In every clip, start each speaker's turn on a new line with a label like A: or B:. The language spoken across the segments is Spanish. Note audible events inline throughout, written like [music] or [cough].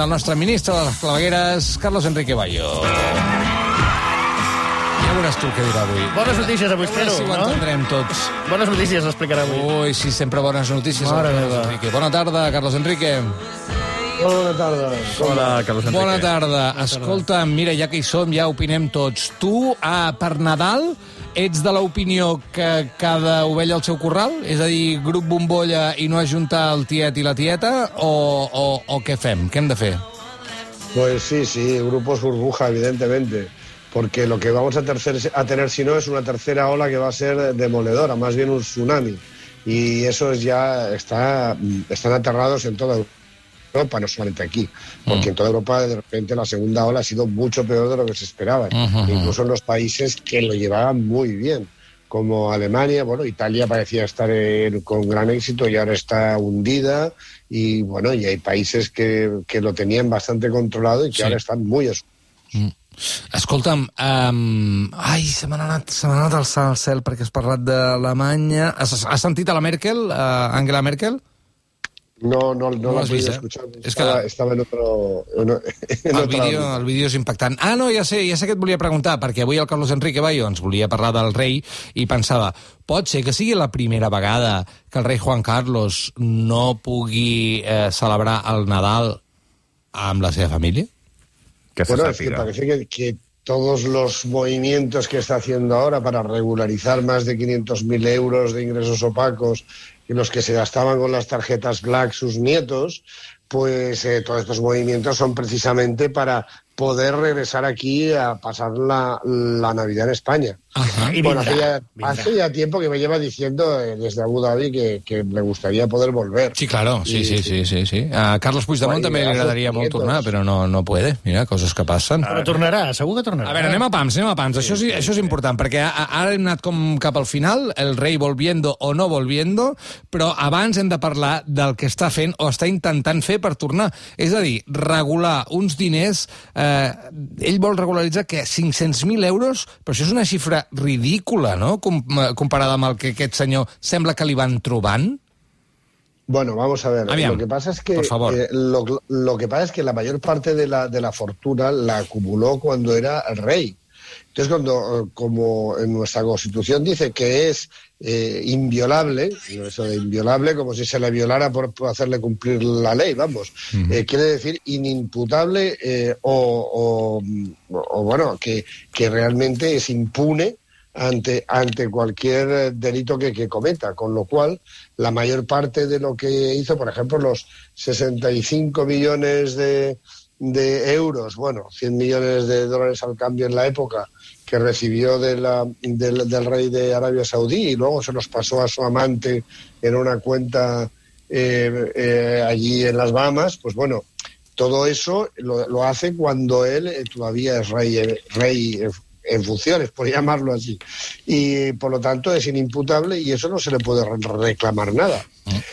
A: del nostre ministre de les clavegueres, Carlos Enrique Bayo. Ja veuràs tu què dirà avui.
B: Bones notícies avui,
A: A
B: espero,
A: si ho
B: no?
A: entendrem tots.
B: Bones notícies explicarà avui.
A: Ui, sí, sempre bones notícies.
B: Mare meva.
A: Enrique. Bona tarda, Carlos Enrique.
C: Bona tarda.
B: Hola, Carlos Enrique.
A: Bona tarda. Escolta, mira, ja que hi som, ja opinem tots. Tu, ah, per Nadal, ets de l'opinió que cada ovella al seu corral? És a dir, grup bombolla i no ajuntar el tiet i la tieta? O, o, o què fem? Què hem de fer?
C: Pues sí, sí, grupos burbuja, evidentemente. Porque lo que vamos a, tercer- a tener, si no, es una tercera ola que va a ser demoledora, más bien un tsunami. Y eso es ya está, están aterrados en toda Europa, no solamente aquí. Porque en toda Europa, de repente, la segunda ola ha sido mucho peor de lo que se esperaba. Incluso en los países que lo llevaban muy bien. Como Alemania, bueno, Italia parecía estar en- con gran éxito y ahora está hundida. Y bueno, y hay países que, que lo tenían bastante controlado y que
A: Sí.
C: ahora están muy asustados.
A: Escolta'm, um, ai, se m'ha anat, se anat al cel perquè has parlat d'Alemanya. Has, has sentit a la Merkel, uh, Angela Merkel?
C: No, no, no,
A: No
C: pude
A: vist, eh?
C: escuchar.
A: És que-
C: Estaba, estaba en otro. En, [laughs] en
A: El vídeo, el vídeo és impactant. Ah, no, ja sé, ja sé que et volia preguntar, perquè avui el Carlos Enrique Bayo ens volia parlar del rei i pensava, pot ser que sigui la primera vegada que el rei Juan Carlos no pugui eh, celebrar el Nadal amb la seva família?
D: Que se
C: Bueno, es que
D: sàpiga.
C: que, que todos los movimientos que está haciendo ahora para regularizar más de 500.000 euros de ingresos opacos y los que se gastaban con las tarjetas Black sus nietos, pues eh, todos estos movimientos son precisamente para poder regresar aquí a pasar la, la Navidad en España.
A: Ajá.
B: Y
C: bueno,
B: vendrá,
C: hace ya,
B: vendrá.
C: hace ya tiempo que me lleva diciendo eh, desde Abu Dhabi que, que le gustaría poder volver.
A: Sí, claro, sí,
C: I-
A: sí, sí, sí. sí. A Carlos Puigdemont també li
C: gràcies,
A: agradaria molt tornar, però no, no puede. Mira, coses que passen.
B: Però tornarà, segur que tornarà.
A: A veure, anem a pams, anem a pams. Això, és, això és important, perquè ara hem anat com cap al final, el rei volviendo o no volviendo, però abans hem de parlar del que està fent o està intentant fer per tornar. És a dir, regular uns diners... Eh, ell vol regularitzar que 500.000 euros, però això és una xifra ridícula, no?, Com, eh, comparada amb el que aquest senyor sembla que li van trobant.
C: Bueno, vamos a ver.
A: Aviam,
C: lo que pasa es que eh, lo, lo que pasa es que la mayor parte de la, de la fortuna la acumuló cuando era rey. Entonces, cuando, como en nuestra constitución dice que es eh, inviolable, eso de inviolable, como si se le violara por, por hacerle cumplir la ley, vamos, eh, quiere decir inimputable eh, o, o- o, bueno, que, que realmente es impune ante, ante cualquier delito que, que cometa, con lo cual la mayor parte de lo que hizo, por ejemplo, los 65 millones de, de euros, bueno, 100 millones de dólares al cambio en la época, que recibió de la- del, del rey de Arabia Saudí y luego se los pasó a su amante en una cuenta eh, eh, allí en las Bahamas, pues bueno, todo eso lo, lo hace cuando él eh, todavía es rey, eh, rey eh, en funciones, por llamarlo así. Y por lo tanto es inimputable y eso no se le puede re- reclamar nada.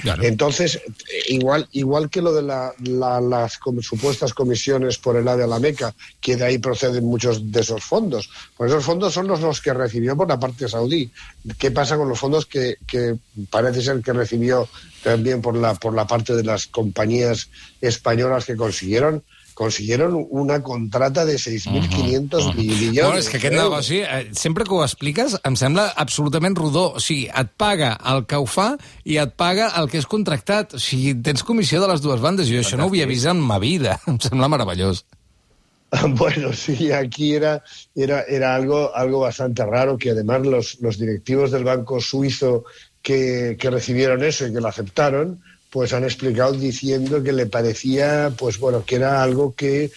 A: Claro.
C: Entonces, eh, igual, igual que lo de la- la- las com- supuestas comisiones por el AVE a la Meca, que de ahí proceden muchos de esos fondos. Pues esos fondos son los, los que recibió por la parte saudí. ¿Qué pasa con los fondos que, que parece ser que recibió también por la, por la parte de las compañías españolas que consiguieron? Consiguieron una contrata de 6.500 millones.
A: Bueno, és que aquest negoci, eh, sempre que ho expliques, em sembla absolutament rodó. O sigui, et paga el que ho fa i et paga el que és contractat. O sigui, tens comissió de les dues bandes. Jo això no ho havia vist en ma vida. [laughs] Em sembla meravellós. [laughs]
C: Bueno, sí, aquí era, era, era algo, algo bastante raro que además los, los directivos del banco suizo que, que recibieron eso y que lo aceptaron, pues han explicado diciendo que le parecía, pues bueno, que era algo que,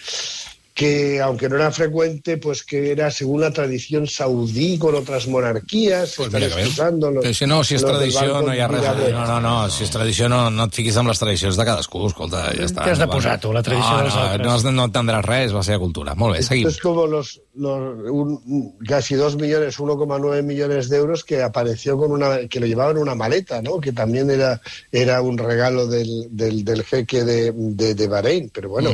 C: que aunque no era frecuente, pues que era según la tradición saudí con otras monarquías,
A: Pues mira Però si no, si és tradició, no hi ha res a dir. No, no, no, si és tradició, no, no et fiquis amb les tradicions de cadascú, escolta, ja està.
B: T'has de
A: No,
B: posar tu, la tradició
A: no,
B: dels
A: no,
B: altres.
A: No, no entendràs res, va ser cultura. Molt bé, seguim.
C: Es como los, los un- casi 2 millones, 1,9 millones de euros que apareció con una, que lo llevaban en una maleta, ¿no? Que también era, era un regalo del, del, del jeque de, de, de Bahrein. Pero bueno,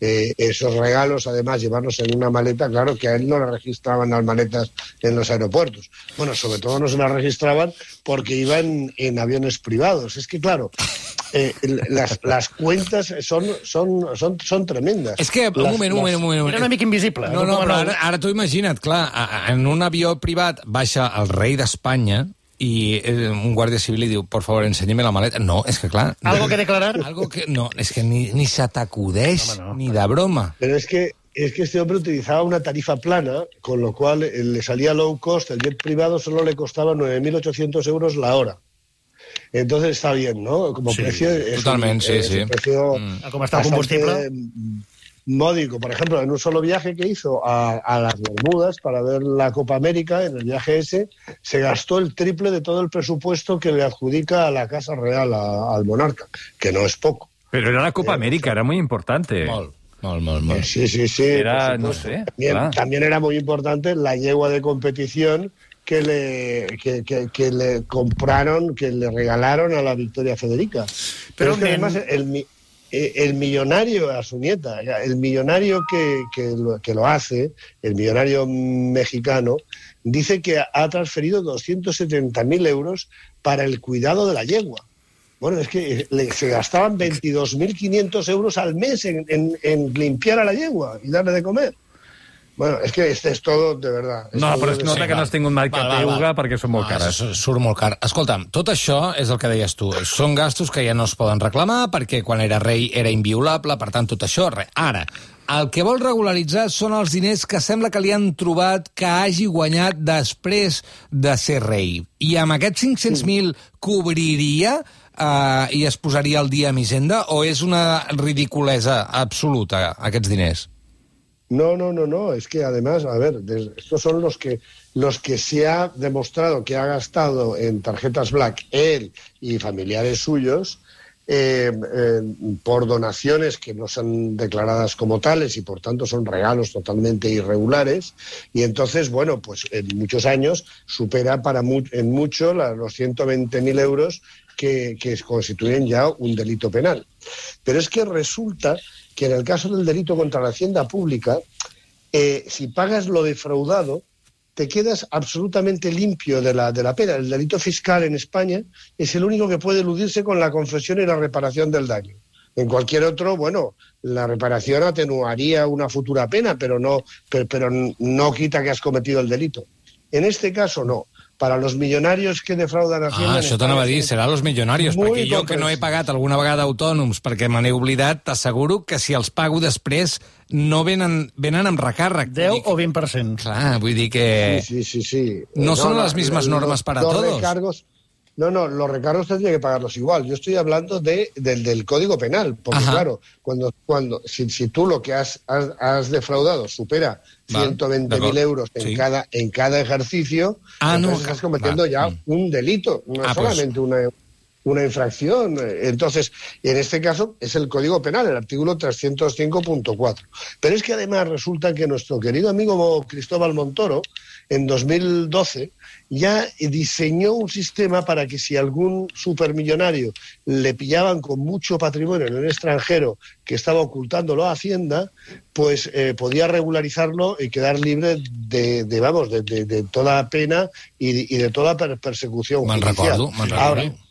C: eh, esos regalos, además, llevarlos en una maleta, claro que a él no le registraban las maletas en los aeropuertos. Bueno, sobre todo no se las registraban porque iban en aviones privados. Es que, claro, eh, las, las cuentas son, son, son, son tremendas.
A: És que, un
C: Les-
A: moment, un moment, un moment.
B: Era una mica invisible.
A: No, no,
B: a
A: però
B: nou.
A: ara, ara tu imagina't, clar, en un avió privat baixa el rei d'Espanya i eh, un guàrdia civil li diu, por favor, ensenya'm la maleta. No, és que clar... [laughs]
B: Algo que declarar?
A: Algo que... No, és que ni, ni
B: Home, no.
A: ni de broma.
C: Pero es que, es que este hombre utilizaba una tarifa plana, con lo cual eh, le salía low cost, el jet privado solo le costaba 9.800 euros la hora. Entonces está bien, ¿no? Como
B: Sí,
C: precio es un-
A: totalmente, sí,
C: es
A: sí.
C: precio
A: Mm.
B: A com està el
C: bastante,
B: combustible.
C: Módico. Por ejemplo, en un solo viaje que hizo a, a las Bermudas para ver la Copa América, en el viaje ese, se gastó el triple de todo el presupuesto que le adjudica a la Casa Real, a- al monarca, que no es poco.
D: Pero era la Copa América, era muy importante.
A: Molt, molt,
C: Eh,
A: molt.
C: Sí, sí, sí.
D: Era, no sé,
C: También, era muy importante la yegua de competición que le, que, que- que le compraron, que le regalaron a la Victoria Federica.
B: Pero
C: Pero, es que
B: en-
C: además el, mi- eh, el millonario a su nieta, el millonario que, que lo, que lo hace, el millonario mexicano, dice que ha transferido 270.000 euros para el cuidado de la yegua. Bueno, es que le- se gastaban 22.500 euros al mes en, en- en limpiar a la yegua y darle de comer. Bueno, es que este es todo, de verdad. es
D: No, però es nota que no has tingut mai cap euga perquè són molt
A: Ah,
D: cares.
A: s- Surt molt car. Escolta'm, tot això és el que deies tu. Són gastos que ja no es poden reclamar perquè quan era rei era inviolable, per tant, tot això, res. Ara, el que vol regularitzar són els diners que sembla que li han trobat que hagi guanyat després de ser rei. I amb aquests 500.000 cobriria eh, i es posaria al dia amb Hisenda o és una ridiculesa absoluta, aquests diners?
C: No, no, no, no. Es que además, a ver, estos son los que los que se ha demostrado que ha gastado en tarjetas Black él y familiares suyos eh, eh, por donaciones que no son declaradas como tales y por tanto son regalos totalmente irregulares. Y entonces bueno pues en muchos años supera para mu- en mucho la- los 120.000 euros que, que constituyen ya un delito penal. Pero es que resulta que en el caso del delito contra la hacienda pública eh, si pagas lo defraudado, te quedas absolutamente limpio de la, de la pena. El delito fiscal en España es el único que puede eludirse con la confesión y la reparación del daño. En cualquier otro, bueno, la reparación atenuaría una futura pena, pero no, pero, pero no quita que has cometido el delito. En este caso, no. Para los millonarios que defraudan a Hacienda...
A: Ah, això t'anava a dir, serà los millonaris,
C: Muy
A: perquè jo que no he pagat alguna vegada autònoms perquè me n'he oblidat, t'asseguro que si els pago després no venen, venen amb recàrrec.
B: 10
A: Vull dir
B: o 20%.
A: que- Clar, vull dir que...
C: Sí, sí, sí. sí.
A: No son las mismas normas para
C: los
A: todos.
C: Recargos, no, no, los recargos tendría que pagarlos igual. Yo estoy hablando de, del, del Código Penal, porque
A: Ajá.
C: claro, cuando, cuando si, si tú lo que has, has, has defraudado supera
A: Vale,
C: 120.000
A: d'acord.
C: euros en,
A: Sí.
C: cada, en cada ejercicio,
A: Ah, no,
C: entonces estás cometiendo ya
A: Mm.
C: un delito, no
A: Ah, pues.
C: solamente una, una infracción. Entonces, en este caso es el Código Penal, el artículo 305.4. Pero es que además resulta que nuestro querido amigo Cristóbal Montoro, en 2012, ya diseñó un sistema para que si algún supermillonario le pillaban con mucho patrimonio en el extranjero que estaba ocultándolo a Hacienda, pues eh, podía regularizarlo y quedar libre de, de, vamos, de, de, de toda pena y, y de toda per- persecución judicial.
A: recordo, me'n
C: Ahora,
A: recordo.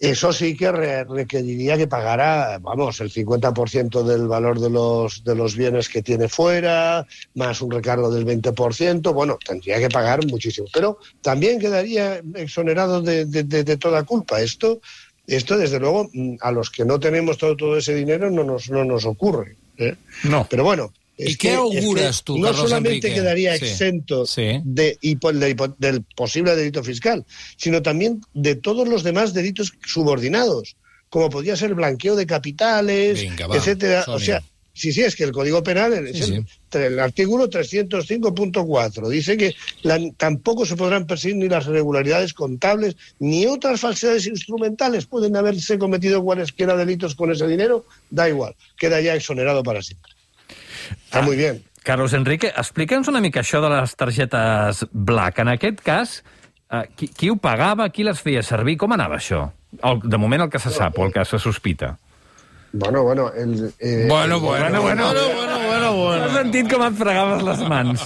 C: Eso sí que re- requeriría que pagara, vamos, el 50% del valor de los, de los bienes que tiene fuera, más un recargo del 20%, bueno, tendría que pagar muchísimo. Pero también quedaría exonerado de, de- de- de toda culpa. Esto, esto, desde luego, mm, a los que no tenemos todo, todo ese dinero no nos, no nos ocurre. ¿eh?
D: No.
C: Pero bueno.
A: ¿Y qué
C: que- es
A: auguras
C: que
A: tú,
C: No
A: Carlos
C: solamente
A: Enrique?
C: quedaría
A: Sí.
C: exento
A: Sí.
C: de, por- del posible delito fiscal, sino también de todos los demás delitos subordinados, como podría ser el blanqueo de capitales,
A: Venga, va,
C: etcétera. O sea, sí, sí, es que el Código Penal, es
A: Sí,
C: el, el artículo 305.4, dice que la- tampoco se podrán perseguir ni las irregularidades contables ni otras falsedades instrumentales. Pueden haberse cometido cualesquiera delitos con ese dinero, da igual, queda ya exonerado para siempre. Está muy bien.
D: Carlos Enrique, explica'ns una mica això de les targetes Black. En aquest cas, eh, qui, qui ho pagava, qui les feia servir, com anava això? El, de moment el que se sap o el que se sospita.
C: Bueno, bueno, el, eh,
A: Bueno, bueno, bueno.
B: bueno, bueno, bueno.
D: Has sentit com et fregaves les mans?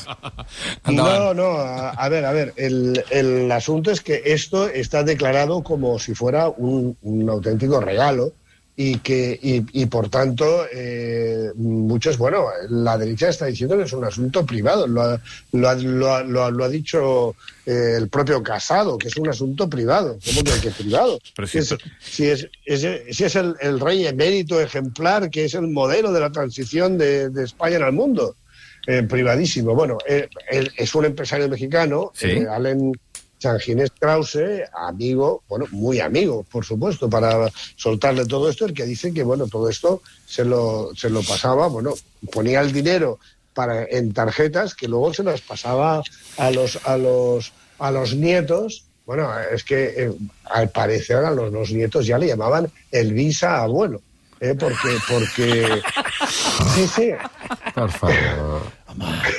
A: Endavant.
C: No, no, a, a ver, a ver, el, el asunto es que esto está declarado como si fuera un, un auténtico regalo y que y, y por tanto eh, muchos, bueno, la derecha está diciendo que es un asunto privado, lo ha, lo ha, lo ha, lo ha- lo ha dicho eh, el propio Casado, que es un asunto privado, ¿cómo que, que privado? Si es, si es, es- si es el, el rey emérito ejemplar, que es el modelo de la transición de, de España en el mundo. Eh, privadísimo. Bueno, eh, es un empresario mexicano,
D: Sí.
C: eh, Allen Sanginés Krause, amigo, bueno, muy amigo, por supuesto, para soltarle todo esto, el que dice que, bueno, todo esto se lo, se lo pasaba, bueno, ponía el dinero para, en tarjetas que luego se las pasaba a los, a los, a los nietos. Bueno, es que eh, al parecer a los, los nietos ya le llamaban el visa abuelo. ¿eh? Porque, porque... [laughs] Sí, sí.
A: Per favor.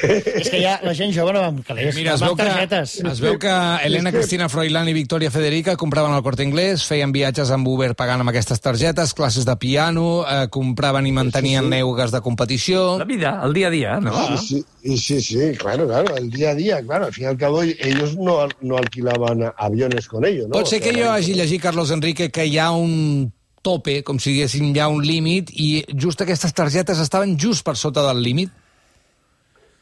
B: És que ja la gent jove no va amb calés,
A: Mira, es
B: va
A: veu, que,
B: targetes.
A: es veu que Helena Cristina Froilán i Victòria Federica compraven al Corte Inglés, feien viatges amb Uber pagant amb aquestes targetes, classes de piano, eh, compraven i mantenien
C: Sí, sí.
A: neugues de competició...
D: La vida, el dia a dia, no?
C: Sí, sí, sí, sí, claro, claro, el día a día, claro, al fin y al cabo ellos no, no alquilaban aviones con ellos, ¿no?
A: Pot ser que jo hagi llegit, Carlos Enrique, que hi ha un tope, com si diguéssim, hi ha un límit, i just aquestes targetes estaven just per sota del límit.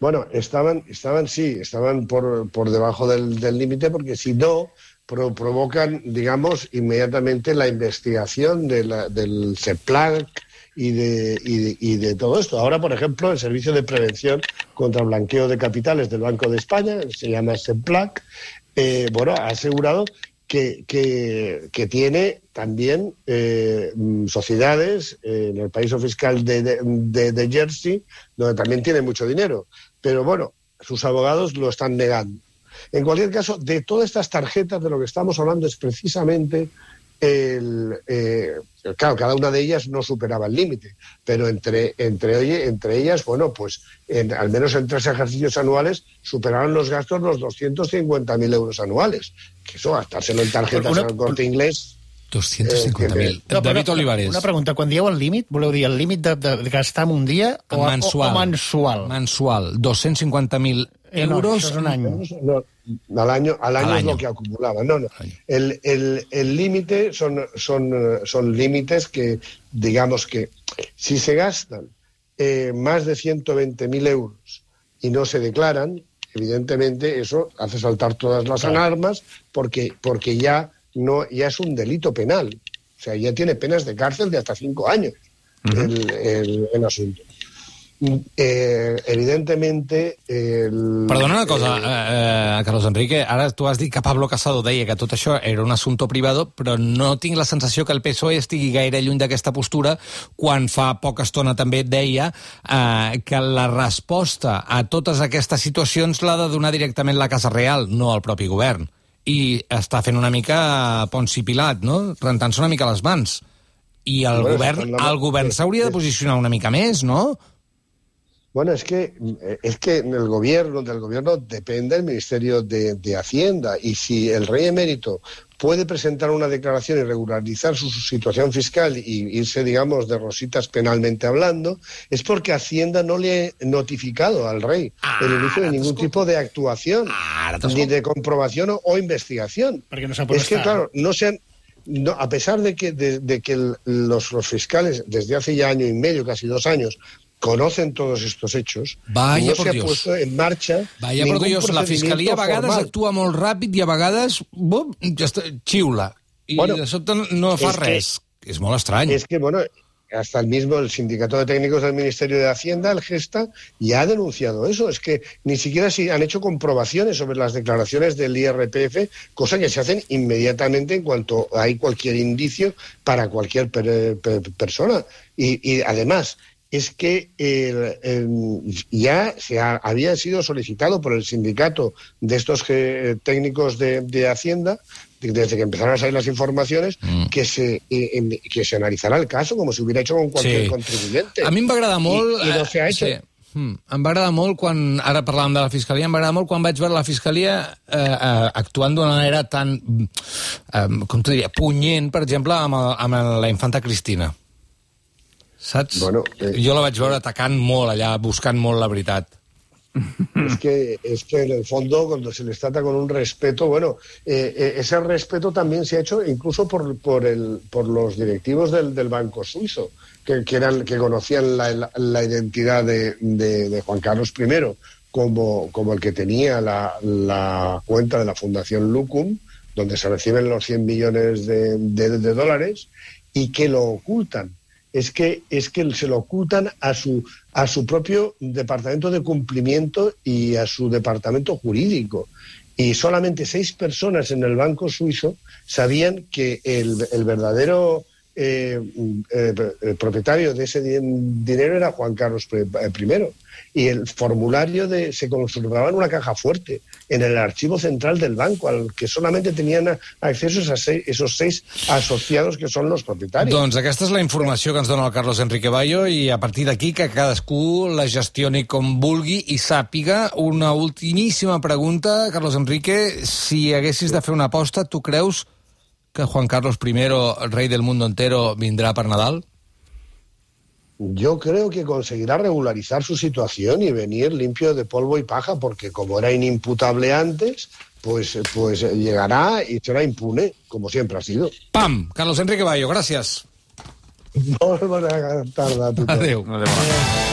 C: Bueno, estaban, estaban sí, estaban por, por debajo del del límite porque si no, pro- provocan, digamos, inmediatamente la investigación de la- del CEPLAC y de, y, de, y de todo esto. Ahora, por ejemplo, el Servicio de Prevención contra Blanqueo de Capitales del Banco de España, se llama CEPLAC, eh, bueno, ha asegurado que, tiene también eh, mm, sociedades eh, en el país fiscal de- de Jersey, donde también tiene mucho dinero. Pero bueno, sus abogados lo están negando. En cualquier caso, de todas estas tarjetas de lo que estamos hablando es precisamente el, eh, claro, cada una de ellas no superaba el límite, pero entre, entre, oye, entre ellas, bueno, pues en- al menos en tres ejercicios anuales superaron los gastos los 250.000 euros anuales. Que eso, gastárselo en tarjetas
B: Una-
C: al corte inglés.
A: 250.000.
B: No, però
A: David Olivares.
B: Una pregunta, quan dieu el límit, voleu dir el límit de, de gastar en un dia o,
A: mensual.
B: o, o mensual?
A: Mensual. 250.000
B: Eh, no,
A: euros.
B: això és un any.
C: No, al año, al año
A: Al
C: es lo que acumulaba. No, no. El el- el límite son, son, eh, son límites que, digamos que, si se gastan eh, más de 120.000 euros y no se declaran, evidentemente eso hace saltar todas las alarmas porque, porque ya, no, ya es un delito penal. O sea, ya tiene penas de cárcel de hasta cinco años el, el- el asunto. Eh, evidentemente... El,
A: Perdona una cosa,
C: eh,
A: eh, eh, Carlos Enrique, ara tu has dit que Pablo Casado deia que tot això era un assumpte privado, però no tinc la sensació que el PSOE estigui gaire lluny d'aquesta postura quan fa poca estona també deia eh, que la resposta a totes aquestes situacions l'ha de donar directament la Casa Real, no el propi govern. I està fent una mica Ponci Pilat, no? Rentant-se una mica les mans. I el
C: Bueno,
A: govern,
C: la-
A: el govern s'hauria de posicionar una mica més, no?
C: Bueno, es que, eh, es que en el gobierno, del gobierno depende el Ministerio de, de Hacienda. Y si el rey emérito puede presentar una declaración y regularizar su, su situación fiscal y irse, digamos, de rositas penalmente hablando, es porque Hacienda no le ha notificado al rey el inicio de ningún tipo de actuación,
A: Ara
C: ni de comprobación o, o investigación.
B: Perquè no s'ha
C: Es que, claro, no se han, no, a pesar de que, de, de que los, los fiscales desde hace ya año y medio, casi dos años, conocen todos estos hechos,
A: Vaya
C: no
A: por
C: se ha
A: Dios.
C: puesto en marcha
A: Vaya por Dios, la Fiscalia a vegades
C: formal.
A: actua molt ràpid i a vegades bum, ja està, xiula. I
C: Bueno,
A: de sobte no fa
C: és que-
A: res. És molt estrany.
C: Es que, bueno, hasta el mismo el Sindicato de Técnicos del Ministerio de Hacienda, el Gesta, ya ha denunciado eso. Es que ni siquiera si han hecho comprobaciones sobre las declaraciones del IRPF, cosa que se hacen inmediatamente en cuanto hay cualquier indicio para cualquier per- per- persona. Y, y además, es que el- el- ya se ha- había sido solicitado por el sindicato de estos eh, técnicos de, de Hacienda, de- desde que empezaron a salir las informaciones,
A: Mm.
C: que, se, eh, que se analizará el caso como si hubiera hecho con cualquier
A: Sí.
C: contribuyente.
A: A mi em va agradar molt...
C: I, i no se ha
A: eh,
C: hecho.
A: Sí. Mm, em va agradar molt quan, ara parlàvem de la Fiscalia, em va agradar molt quan vaig veure la Fiscalia eh, eh, actuant d'una manera tan, eh, com t'ho diria, punyent, per exemple, amb, el, amb la infanta Cristina. Saps?
C: Bueno, eh,
A: jo la vaig veure atacant molt allà, buscant molt la veritat.
C: Es que, es que en el fondo, cuando se les trata con un respeto, bueno, eh, eh, ese respeto también se ha hecho incluso por, por, el, por los directivos del, del Banco Suizo, que, que, eran, que conocían la, la, la identidad de, de, de, Juan Carlos I como, como el que tenía la, la, cuenta de la Fundación Lucum, donde se reciben los 100 millones de, de dólares, y que lo ocultan es que, es que se lo ocultan a su, a su propio departamento de cumplimiento y a su departamento jurídico. Y solamente seis personas en el Banco Suizo sabían que el, el verdadero eh, eh, el propietario de ese dinero era Juan Carlos I. Y el formulario de, se conservaba en una caja fuerte, en el archivo central del banco, al que solamente tenían acceso a seis, esos seis asociados que són los propietaris.
A: Doncs aquesta és la informació que ens dona el Carlos Enrique Bayo i a partir d'aquí que cadascú la gestioni com vulgui i sàpiga. Una ultimíssima pregunta, Carlos Enrique, si haguessis de fer una aposta, tu creus que Juan Carlos I, el rei del mundo entero, vindrà per Nadal?
C: Yo creo que conseguirá regularizar su situación y venir limpio de polvo y paja, porque como era inimputable antes, pues, pues llegará y será impune, como siempre ha sido.
A: ¡Pam! Carlos Enrique Bayo, gràcies.
C: Molt bona tarda a tothom.
A: Adéu.
D: Adéu.